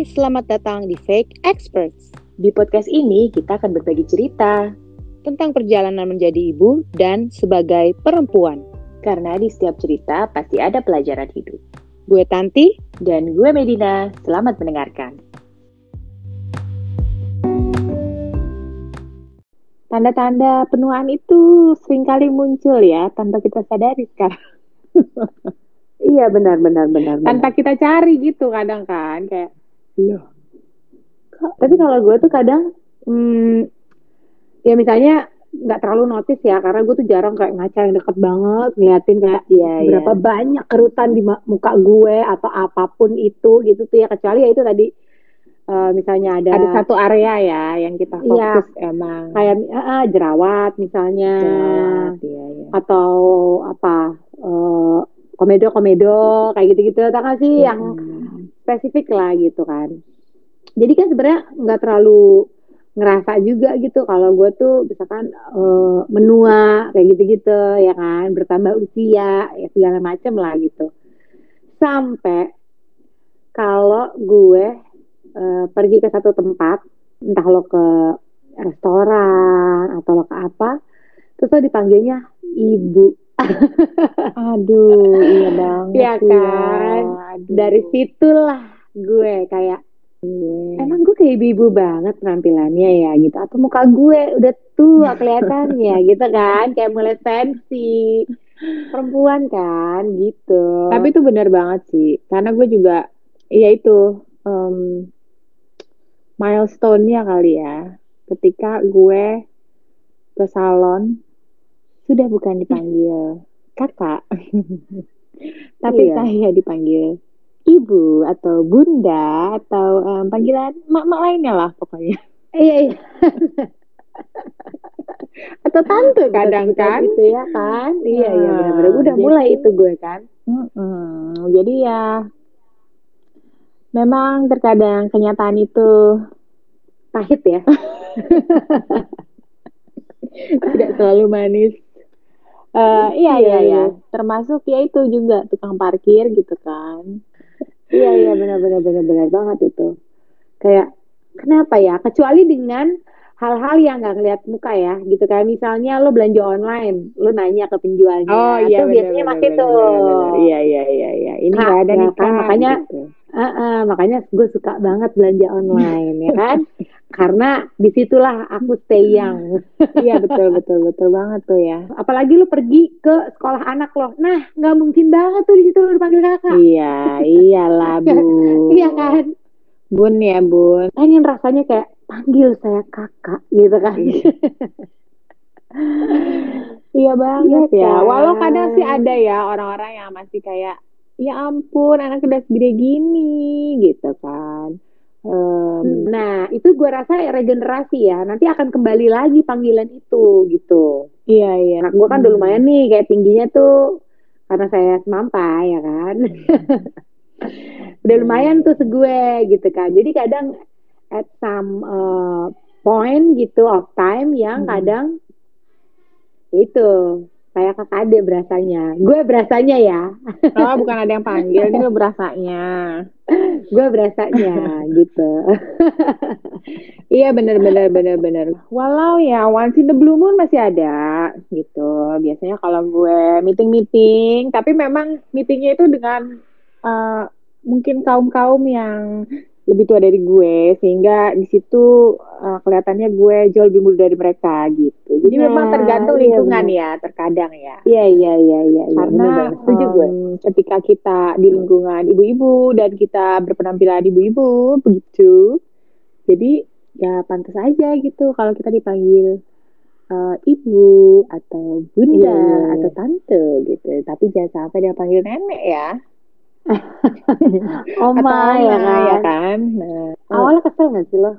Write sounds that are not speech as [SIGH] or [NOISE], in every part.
Hai, selamat datang di Fake Experts. Di podcast ini kita akan berbagi cerita tentang perjalanan menjadi ibu dan sebagai perempuan. karena di setiap cerita pasti ada pelajaran hidup. Gue Tanti, Dan gue Medina, selamat mendengarkan. tanda-tanda penuaan itu sering kali muncul ya tanpa kita sadari sekarang. [LAUGHS] Iya benar benar benar. Tanpa kita cari gitu kadang kan kayak Iya. Tapi kalau gue tuh kadang, hmm, ya misalnya nggak terlalu notice ya, karena gue tuh jarang kayak ngaca yang deket banget, ngeliatin kayak Iya, berapa banyak kerutan di muka gue atau apa pun itu gitu tuh ya, kecuali ya itu tadi eh, misalnya ada, ada satu area ya yang kita Iya. fokus emang. kayak eh, jerawat misalnya, Jerawat, iya, iya. atau apa eh, komedo komedo kayak gitu-gitu, tau gak sih yang Hmm. Spesifik lah gitu kan. Jadi kan sebenarnya nggak terlalu ngerasa juga gitu kalau gue tuh misalkan eh, menua kayak gitu-gitu ya kan, bertambah usia ya segala macem lah gitu. Sampai kalau gue eh, pergi ke satu tempat, entah lo ke restoran atau lo ke apa, terus lo dipanggilnya ibu. [LAUGHS] Aduh, iya banget. Iya ya. kan? Aduh. Dari situlah gue kayak. Emang gue kayak ibu-ibu banget penampilannya ya gitu Atau muka gue udah tua [LAUGHS] kelihatannya gitu kan Kayak mulai fancy Perempuan kan gitu Tapi itu benar banget sih, karena gue juga, ya itu em, milestone-nya kali ya, ketika gue ke salon sudah bukan dipanggil kakak, tapi Iya. saya dipanggil ibu atau bunda atau em, panggilan mak-mak lainnya lah pokoknya, Iya iya atau tante kadang kan. Itu ya kan Iya iya Nah, benar-benar Udah jadi- mulai itu gue kan Mm-mm. Jadi ya, memang terkadang kenyataan itu Pahit ya [LAUGHS] tidak selalu manis. Eh, iya, iya, iya. Termasuk ya itu juga tukang parkir gitu kan. Iya iya benar-benar benar-benar banget itu. Kayak kenapa ya? Kecuali dengan hal-hal yang nggak ngeliat muka ya, gitu kayak misalnya lo belanja online, lo nanya ke penjualnya, tuh biasanya masih tuh. Iya, iya, iya, iya. Ini nggak ada ya nih kan, makanya gitu. Ah, ah, makanya gue suka banget belanja online ya kan, [LAUGHS] karena di situlah aku stay young. [LAUGHS] Iya, betul, betul, betul banget tuh ya. Apalagi lo pergi ke sekolah anak lo, nah nggak mungkin banget tuh di situ lo dipanggil kakak, Iya, [LAUGHS] iyalah, Bu. iya kan? Bun ya, Bun. Pengen rasanya kayak panggil saya kakak gitu kan. Iya [LAUGHS] banget Iya ya. kan? Walau kadang sih ada ya orang-orang yang masih kayak, ya ampun, anak udah segede gini, gitu kan. Em, Nah, itu gue rasa regenerasi ya. Nanti akan kembali lagi panggilan itu gitu. iya, iya. Anak gue kan udah Hmm. lumayan nih, kayak tingginya tuh karena saya semampai ya kan. [LAUGHS] udah lumayan tuh segue gitu kan. Jadi kadang at some uh, point gitu of time yang Hmm. kadang itu kayak kakak adik berasanya. Gue berasanya ya. Oh, bukan ada yang panggil, ini lo [LAUGHS] berasanya. gue berasanya gitu. [LAUGHS] Iya, bener, bener, bener, bener. Walau ya, once in the blue moon masih ada, gitu. Biasanya kalau gue meeting-meeting, tapi memang meetingnya itu dengan eh, mungkin kaum-kaum yang lebih tua dari gue, sehingga di situ eh, kelihatannya gue jauh lebih muda dari mereka, gitu. Jadi Nah, memang tergantung iya, lingkungan bener. ya, terkadang ya. Iya iya iya iya. iya, Karena gue. em, ketika kita di lingkungan ibu-ibu dan kita berpenampilan ibu-ibu begitu, jadi ya pantas aja gitu kalau kita dipanggil eh, ibu atau bunda Iya, iya, iya. atau tante gitu. Tapi jangan sampai dia panggil nenek ya. [LAUGHS] Oma Atau ya oma, kan. ya kan. Nah, Awalnya kesel gak sih lo?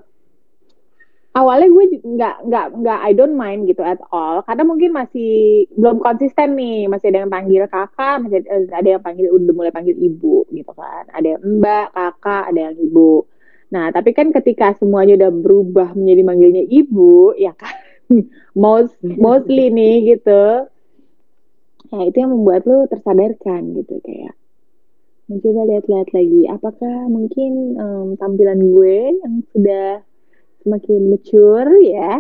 awalnya gue nggak nggak nggak I don't mind gitu at all. Karena mungkin masih belum konsisten nih. Masih ada yang panggil kakak masih ada, ada yang panggil udah mulai panggil ibu gitu kan. Ada yang mbak kakak ada yang ibu. Nah tapi kan ketika semuanya udah berubah menjadi manggilnya ibu ya kan? [LAUGHS] Most mostly nih gitu. Ya itu yang membuat lu tersadarkan gitu kayak mencoba lihat-lihat lagi. Apakah mungkin um, tampilan gue yang sudah semakin mature ya?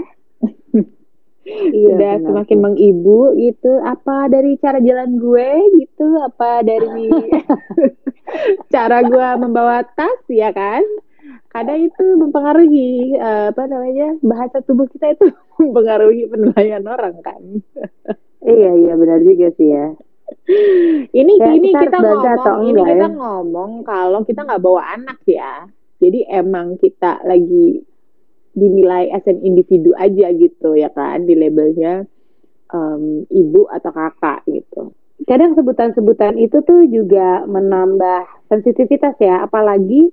Iya, sudah benar. semakin mengibu gitu. Apa dari cara jalan gue gitu? Apa dari [LAUGHS] cara gue membawa tas ya kan? Kadang itu mempengaruhi uh, apa namanya bahasa tubuh kita itu [LAUGHS] mempengaruhi penilaian orang kan. Iya iya benar juga sih ya [LAUGHS] ini ya, ini kita, kita ngomong ini kita ya? ngomong kalau kita nggak bawa anak ya. Jadi emang kita lagi dinilai as an individu aja gitu ya kan di labelnya um, ibu atau kakak gitu. Kadang sebutan-sebutan itu tuh juga menambah sensitivitas ya apalagi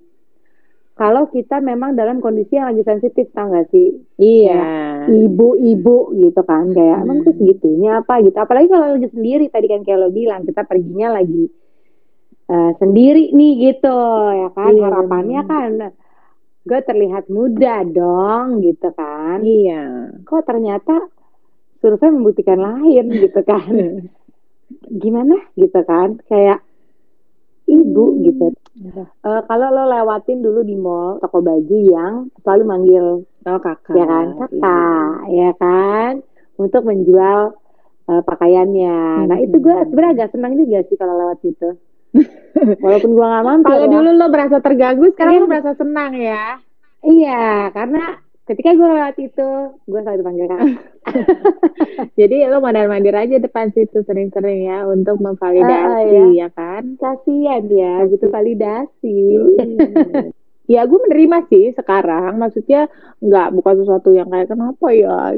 kalau kita memang dalam kondisi yang lagi sensitif tau gak sih? Iya ibu-ibu gitu kan kayak hmm. emang tuh segitunya apa? Gitu. Apalagi kalau lagi sendiri tadi kan kayak lo bilang kita perginya lagi uh, sendiri nih gitu ya kan? Iya, harapannya bener. kan gue terlihat muda dong gitu kan? Iya. Kok ternyata survei membuktikan lain gitu kan? [LAUGHS] Gimana? Gitu kan? Kayak ibu hmm. gitu. Uh, kalau lo lewatin dulu di mall toko baju yang selalu manggil oh, kakak, ya kan kakak, iya. ya kan, untuk menjual uh, pakaiannya. Hmm. Nah itu gue sebenarnya agak senang juga sih kalau lewat situ. [LAUGHS] Walaupun gue gak mampir. Kalau ya. dulu lo berasa terganggu, sekarang ya. lo merasa senang ya? Iya, karena ketika gue lewat itu gue selalu dipanggil kak [LAUGHS] jadi lo mandar mandir aja depan situ sering-sering ya untuk memvalidasi uh, ya. ya kan kasian ya butuh validasi ya gue menerima sih sekarang. Maksudnya nggak bukan sesuatu yang kayak kenapa ya?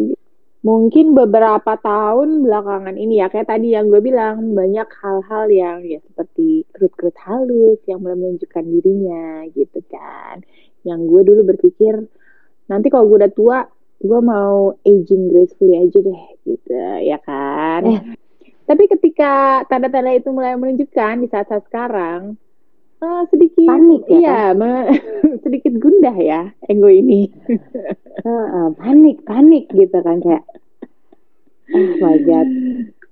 Mungkin beberapa tahun belakangan ini ya kayak tadi yang gue bilang banyak hal-hal yang ya seperti kerut-kerut halus yang mulai menunjukkan dirinya gitu kan. Yang gue dulu berpikir nanti kalau gue udah tua gue mau aging gracefully aja deh gitu ya kan. Eh. tapi ketika tanda-tanda itu mulai menunjukkan di saat-saat sekarang uh, sedikit panik ya iya kan? [LAUGHS] sedikit gundah ya ego ini uh, uh, panik panik gitu kan kayak oh my god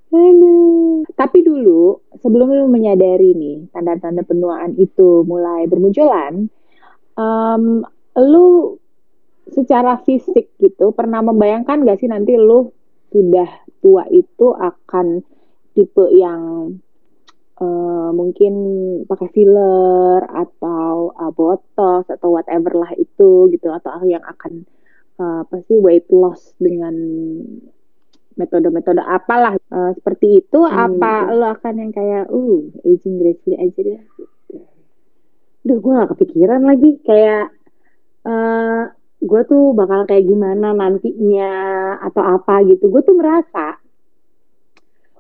Aduh. Tapi dulu, sebelum lu menyadari nih, tanda-tanda penuaan itu mulai bermunculan, um, lu secara fisik gitu pernah membayangkan gak sih nanti lu sudah tua itu akan tipe yang uh, mungkin pakai filler atau uh, botox atau whatever lah itu gitu atau yang akan uh, apa sih weight loss dengan metode-metode apalah. Uh, seperti itu hmm. apa lo akan yang kayak uh aging gracefully aja deh. Duh, gue gak kepikiran lagi. Kayak uh, gue tuh bakal kayak gimana nantinya atau apa gitu. Gue tuh merasa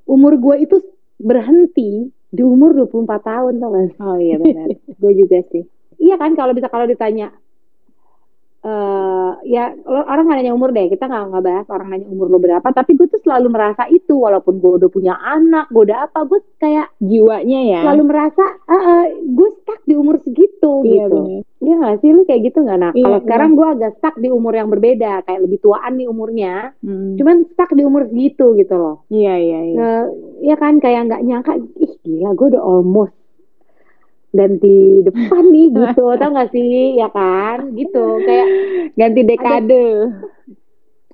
umur gue itu berhenti di umur 24 tahun tau gak oh iya benar. [LAUGHS] Gue juga sih. Iya kan kalau bisa kalau ditanya uh, ya orang nggak nanya umur deh. Kita nggak nggak bahas orang nanya umur lo berapa. Tapi gue tuh selalu merasa itu walaupun gue udah punya anak gue udah apa gue kayak jiwanya ya. selalu merasa uh, uh, gue stuck di umur segitu iya, gitu. bener. Iya gak sih? Lu kayak gitu gak nah iya, kalau sekarang gue agak stuck di umur yang berbeda kayak lebih tuaan nih umurnya. Hmm. cuman stuck di umur segitu gitu loh. Iya iya iya. Uh, ya kan? Kayak nggak nyangka ih gila gue udah almost ganti depan nih [LAUGHS] gitu tau gak sih? Ya kan? Gitu kayak ganti dekade. Ada,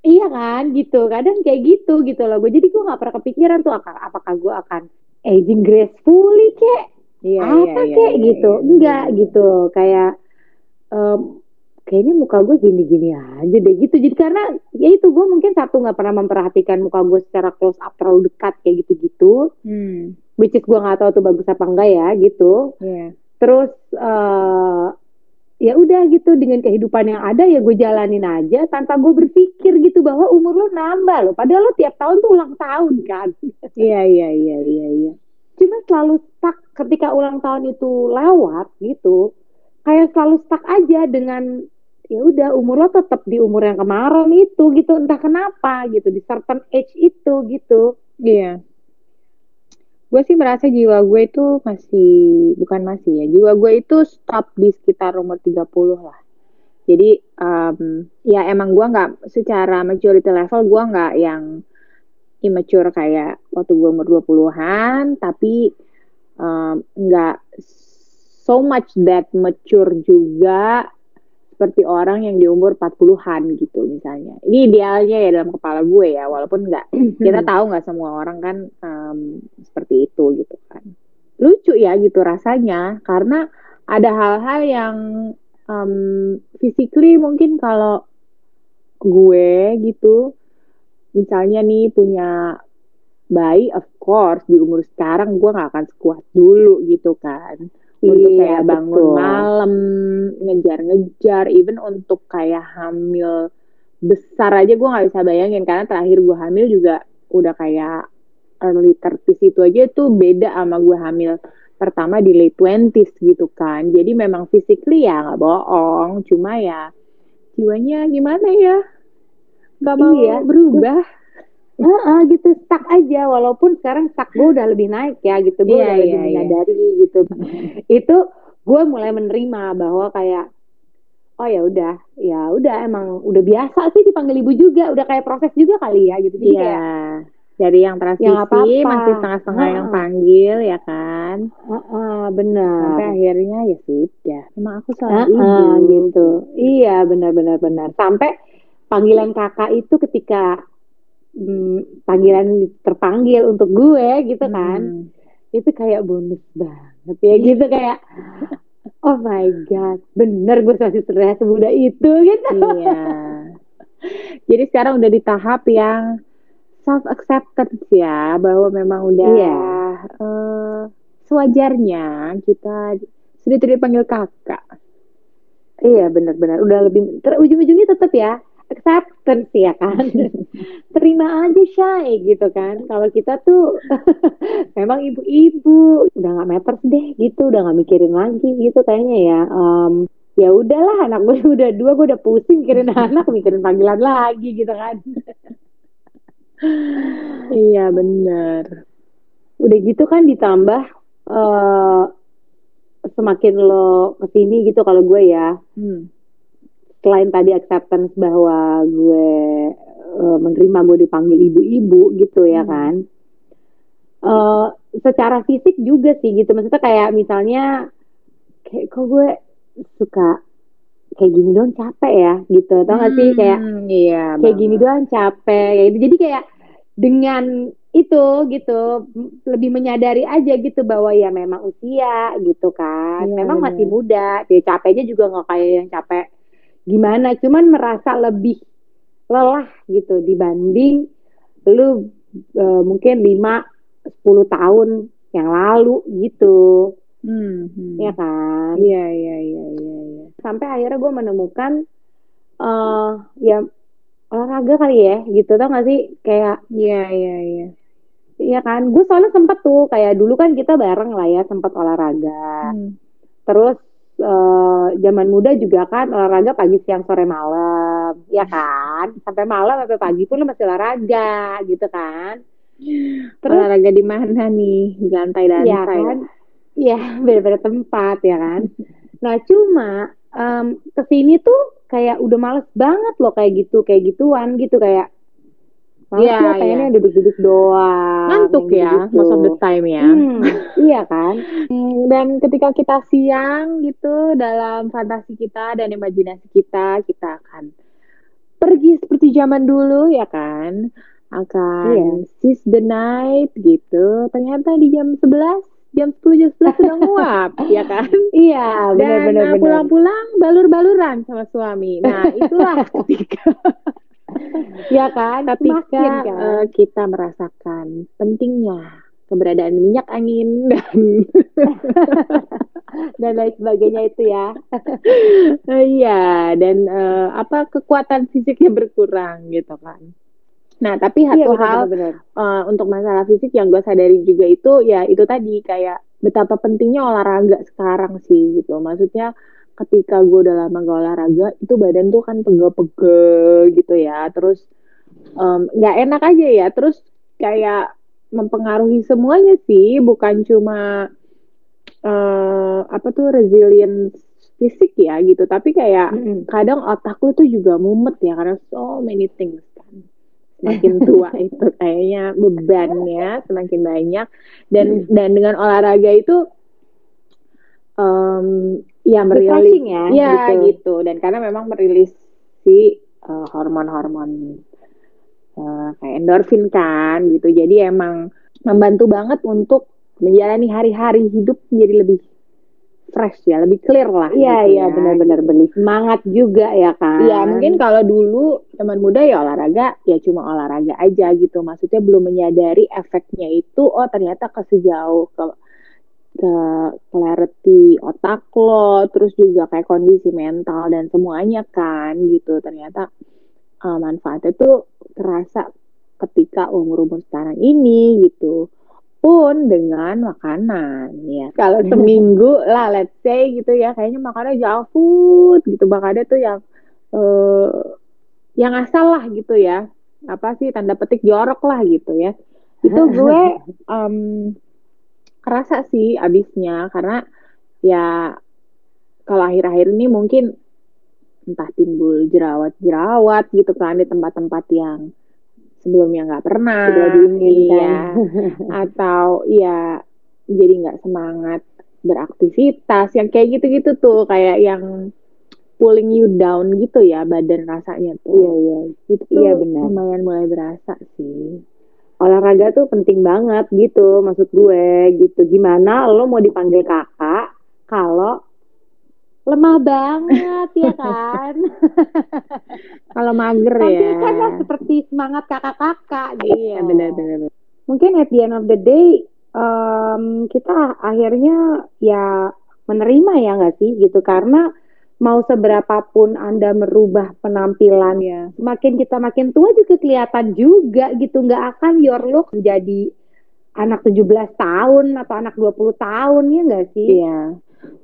iya kan? Gitu kadang kayak gitu gitu loh. Gue jadi gue nggak pernah kepikiran tuh apakah gue akan aging gracefully kek? Iya, apa iya, kek? iya, gitu. iya, enggak iya. gitu. Kayak um, kayaknya muka gue gini-gini aja deh gitu. Jadi karena ya itu gue mungkin satu nggak pernah memperhatikan muka gue secara close up terlalu dekat kayak gitu-gitu. Hmm. Which is gue nggak tahu tuh bagus apa enggak ya gitu. Yeah. terus uh, ya udah gitu dengan kehidupan yang ada ya gue jalanin aja tanpa gue berpikir gitu bahwa umur lo nambah lo padahal lo tiap tahun tuh ulang tahun kan. [LAUGHS] Iya iya iya iya iya. Cuma selalu stuck ketika ulang tahun itu lewat gitu kayak selalu stuck aja dengan ya udah umur lo tetap di umur yang kemarin itu gitu entah kenapa gitu di certain age itu gitu. Iya gue sih merasa jiwa gue itu masih bukan masih ya jiwa gue itu stop di sekitar umur 30 lah. Jadi um, ya emang gue nggak secara maturity level gue nggak yang immature kayak waktu gue umur 20-an tapi nggak um, so much that mature juga seperti orang yang di umur 40-an gitu misalnya. Ini idealnya ya dalam kepala gue ya, walaupun nggak [CLEARS THROAT] kita tahu nggak semua orang kan um, seperti itu gitu kan. Lucu ya gitu rasanya karena ada hal-hal yang um, physically mungkin kalau gue gitu misalnya nih punya bayi of course di umur sekarang gue nggak akan sekuat dulu gitu kan untuk Iya, kayak bangun betul. malam ngejar-ngejar even untuk kayak hamil besar aja gue nggak bisa bayangin karena terakhir gue hamil juga udah kayak early 30s itu aja tuh beda sama gue hamil pertama di late 20s gitu kan jadi memang physically ya nggak bohong cuma ya jiwanya gimana ya nggak mau Iya. berubah Heeh, gitu stuck aja walaupun sekarang stuck gue udah lebih naik ya gitu gue Iya, udah lebih iya, iya. menyadari gitu [LAUGHS] itu gue mulai menerima bahwa kayak oh ya udah ya udah emang udah biasa sih dipanggil ibu juga udah kayak proses juga kali ya gitu jadi Iya. kayak Dari yang transisi Ya, nggak apa-apa. masih setengah-setengah yang Heeh. panggil ya kan. heeh, benar Sampai akhirnya ya sudah. Emang aku seorang Heeh, ibu. gitu iya benar-benar benar sampai panggilan kakak itu ketika hmm, panggilan terpanggil untuk gue gitu kan Hmm. itu kayak bonus banget ya gitu kayak oh my god bener gue masih terlihat semudah itu gitu Iya. [LAUGHS] Jadi sekarang udah di tahap yang self acceptance ya bahwa memang udah Iya. eh, sewajarnya kita sudah tidak dipanggil kakak. iya benar-benar udah lebih ujung-ujungnya tetap ya acceptance ya kan? [LAUGHS] Terima aja shy gitu kan? Kalau kita tuh [LAUGHS] memang ibu-ibu udah nggak matters deh gitu. Udah nggak mikirin lagi gitu kayaknya ya. Em, ya udahlah anak gue [LAUGHS] udah dua gue udah pusing mikirin anak mikirin panggilan lagi gitu kan? Iya benar. udah gitu kan ditambah eh semakin lo ke sini gitu kalau gue ya. Hmm. Selain tadi acceptance bahwa gue eh, menerima gue dipanggil ibu-ibu gitu ya Hmm. kan Eh secara fisik juga sih gitu. Maksudnya kayak misalnya kayak kok gue suka kayak gini doang capek ya gitu. Tau gak sih? Kayak Hmm, iya kayak gini doang capek ya itu jadi kayak dengan itu gitu lebih menyadari aja gitu bahwa ya memang usia gitu kan. Iya, memang benar. masih muda. Ya capeknya juga nggak kayak yang capek gimana cuman merasa lebih lelah gitu dibanding lu eh, mungkin 5 10 tahun yang lalu gitu Hmm, hmm. ya kan Iya iya iya iya. iya. sampai akhirnya gue menemukan eh ya olahraga kali ya gitu tau gak sih kayak Iya iya iya. Iya kan, gue soalnya sempet tuh kayak dulu kan kita bareng lah ya sempat olahraga. Hmm. Terus eh, zaman muda juga kan olahraga pagi siang sore malam, ya kan? Sampai malam sampai pagi pun masih olahraga gitu kan? Terus Olahraga di mana nih? Di lantai dan ya kan? Iya [LAUGHS] beda-beda tempat ya kan. Nah cuma em, ke sini tuh kayak udah males banget loh kayak gitu kayak gituan gitu kayak males Iya, lah pengennya duduk-duduk doang. Ngantuk ya, gitu-gitu. most of the time ya. Hmm, iya kan? Hmm, Dan ketika kita siang gitu dalam fantasi kita dan imajinasi kita, kita akan pergi seperti zaman dulu ya kan. Akan Iya. seize the night gitu. Ternyata di jam 11, jam 10, jam 11 sudah nguap [LAUGHS] ya kan. Iya, Dan benar-benar uh, benar. pulang-pulang balur-baluran sama suami. Nah, itulah [LAUGHS] ketika Ya [LAUGHS] kan? Semakin kan? uh, kita merasakan pentingnya keberadaan minyak angin dan [LAUGHS] dan lain sebagainya itu ya. [LAUGHS] Iya dan eh, apa kekuatan fisiknya berkurang gitu kan. Nah, tapi Iya, satu hal benar-benar. eh, untuk masalah fisik yang gue sadari juga itu ya itu tadi kayak betapa pentingnya olahraga sekarang sih gitu. Maksudnya ketika gue udah lama gak olahraga itu badan tuh kan pegel-pegel gitu ya. Terus nggak enak aja ya. Terus kayak mempengaruhi semuanya sih, bukan cuma eh apa tuh resilience fisik ya gitu, tapi kayak Mm-mm. kadang otak lu tuh juga mumet ya karena so many things kan. Semakin tua [LAUGHS] itu kayaknya bebannya semakin banyak dan dan dengan olahraga itu um, ya merilis Refreshing ya, ya gitu. gitu. dan karena memang merilis si uh, hormon-hormon uh, kayak endorfin kan gitu jadi emang membantu banget untuk menjalani hari-hari hidup menjadi lebih fresh ya lebih clear lah Iya gitu iya ya. benar-benar benih semangat juga ya kan. Iya mungkin kalau dulu teman muda ya olahraga ya cuma olahraga aja gitu maksudnya belum menyadari efeknya itu oh ternyata ke sejauh ke ke clarity otak lo terus juga kayak kondisi mental dan semuanya kan gitu. Ternyata uh, manfaatnya tuh terasa ketika umur umur sekarang ini gitu pun dengan makanan ya. Kalau seminggu lah let's say gitu ya kayaknya makannya junk food gitu. Makannya tuh yang eh yang asal lah gitu ya. Apa sih tanda petik jorok lah gitu ya. Itu [LAUGHS] gue em, kerasa sih abisnya karena ya kalau akhir-akhir ini mungkin entah timbul jerawat-jerawat gitu kan di tempat-tempat yang sebelumnya nggak pernah Tidak diinginkan. iya [LAUGHS] atau ya jadi nggak semangat beraktivitas yang kayak gitu-gitu tuh kayak yang pulling you down gitu ya badan rasanya tuh Iya iya. itu Iya, benar. lumayan mulai berasa sih Olahraga tuh penting banget gitu maksud gue gitu. Gimana lo mau dipanggil kakak kalau lemah banget ya kan? [LAUGHS] kalau mager ya Tampilkanlah seperti semangat kakak-kakak gitu. iya benar-benar Mungkin at the end of the day em, kita akhirnya ya menerima ya nggak sih gitu karena mau seberapapun anda merubah penampilan ya semakin kita makin tua juga kelihatan juga gitu nggak akan your look menjadi anak 17 tahun atau anak 20 tahun ya nggak sih? Iya.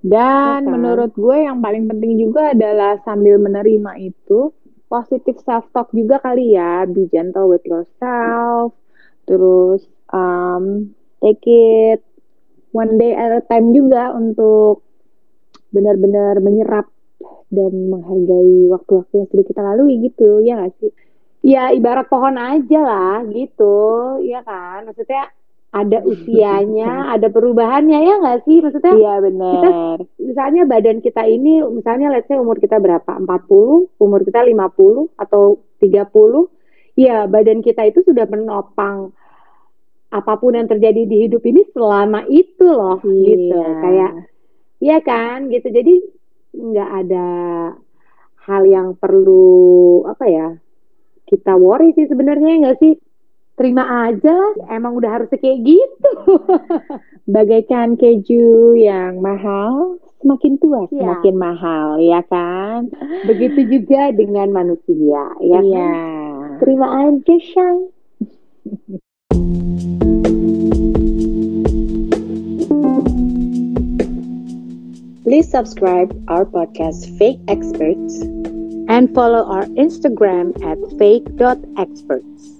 Dan Iya kan? menurut gue yang paling penting juga adalah sambil menerima itu positive self talk juga kali ya, be gentle with yourself, terus um, take it one day at a time juga untuk benar-benar menyerap dan menghargai waktu-waktu yang sudah kita lalui gitu, ya nggak sih? Ya ibarat pohon aja lah gitu, ya kan? Maksudnya ada [LAUGHS] usianya, ada perubahannya ya nggak sih? Maksudnya Iya benar. misalnya badan kita ini, misalnya let's say umur kita berapa? 40, umur kita 50 atau 30, ya badan kita itu sudah menopang apa pun yang terjadi di hidup ini selama itu loh, gitu. Iya. Kayak, iya kan, gitu. Jadi nggak ada hal yang perlu apa ya kita worry sih sebenarnya ya nggak sih? Terima aja lah, emang udah harus kayak gitu. [LAUGHS] bagaikan keju yang mahal, semakin tua Iya. semakin mahal, ya kan? Begitu juga dengan manusia, ya Iya. kan? Terima aja, Shay. [LAUGHS] Please subscribe our podcast Fake Experts And follow our Instagram at fake.experts.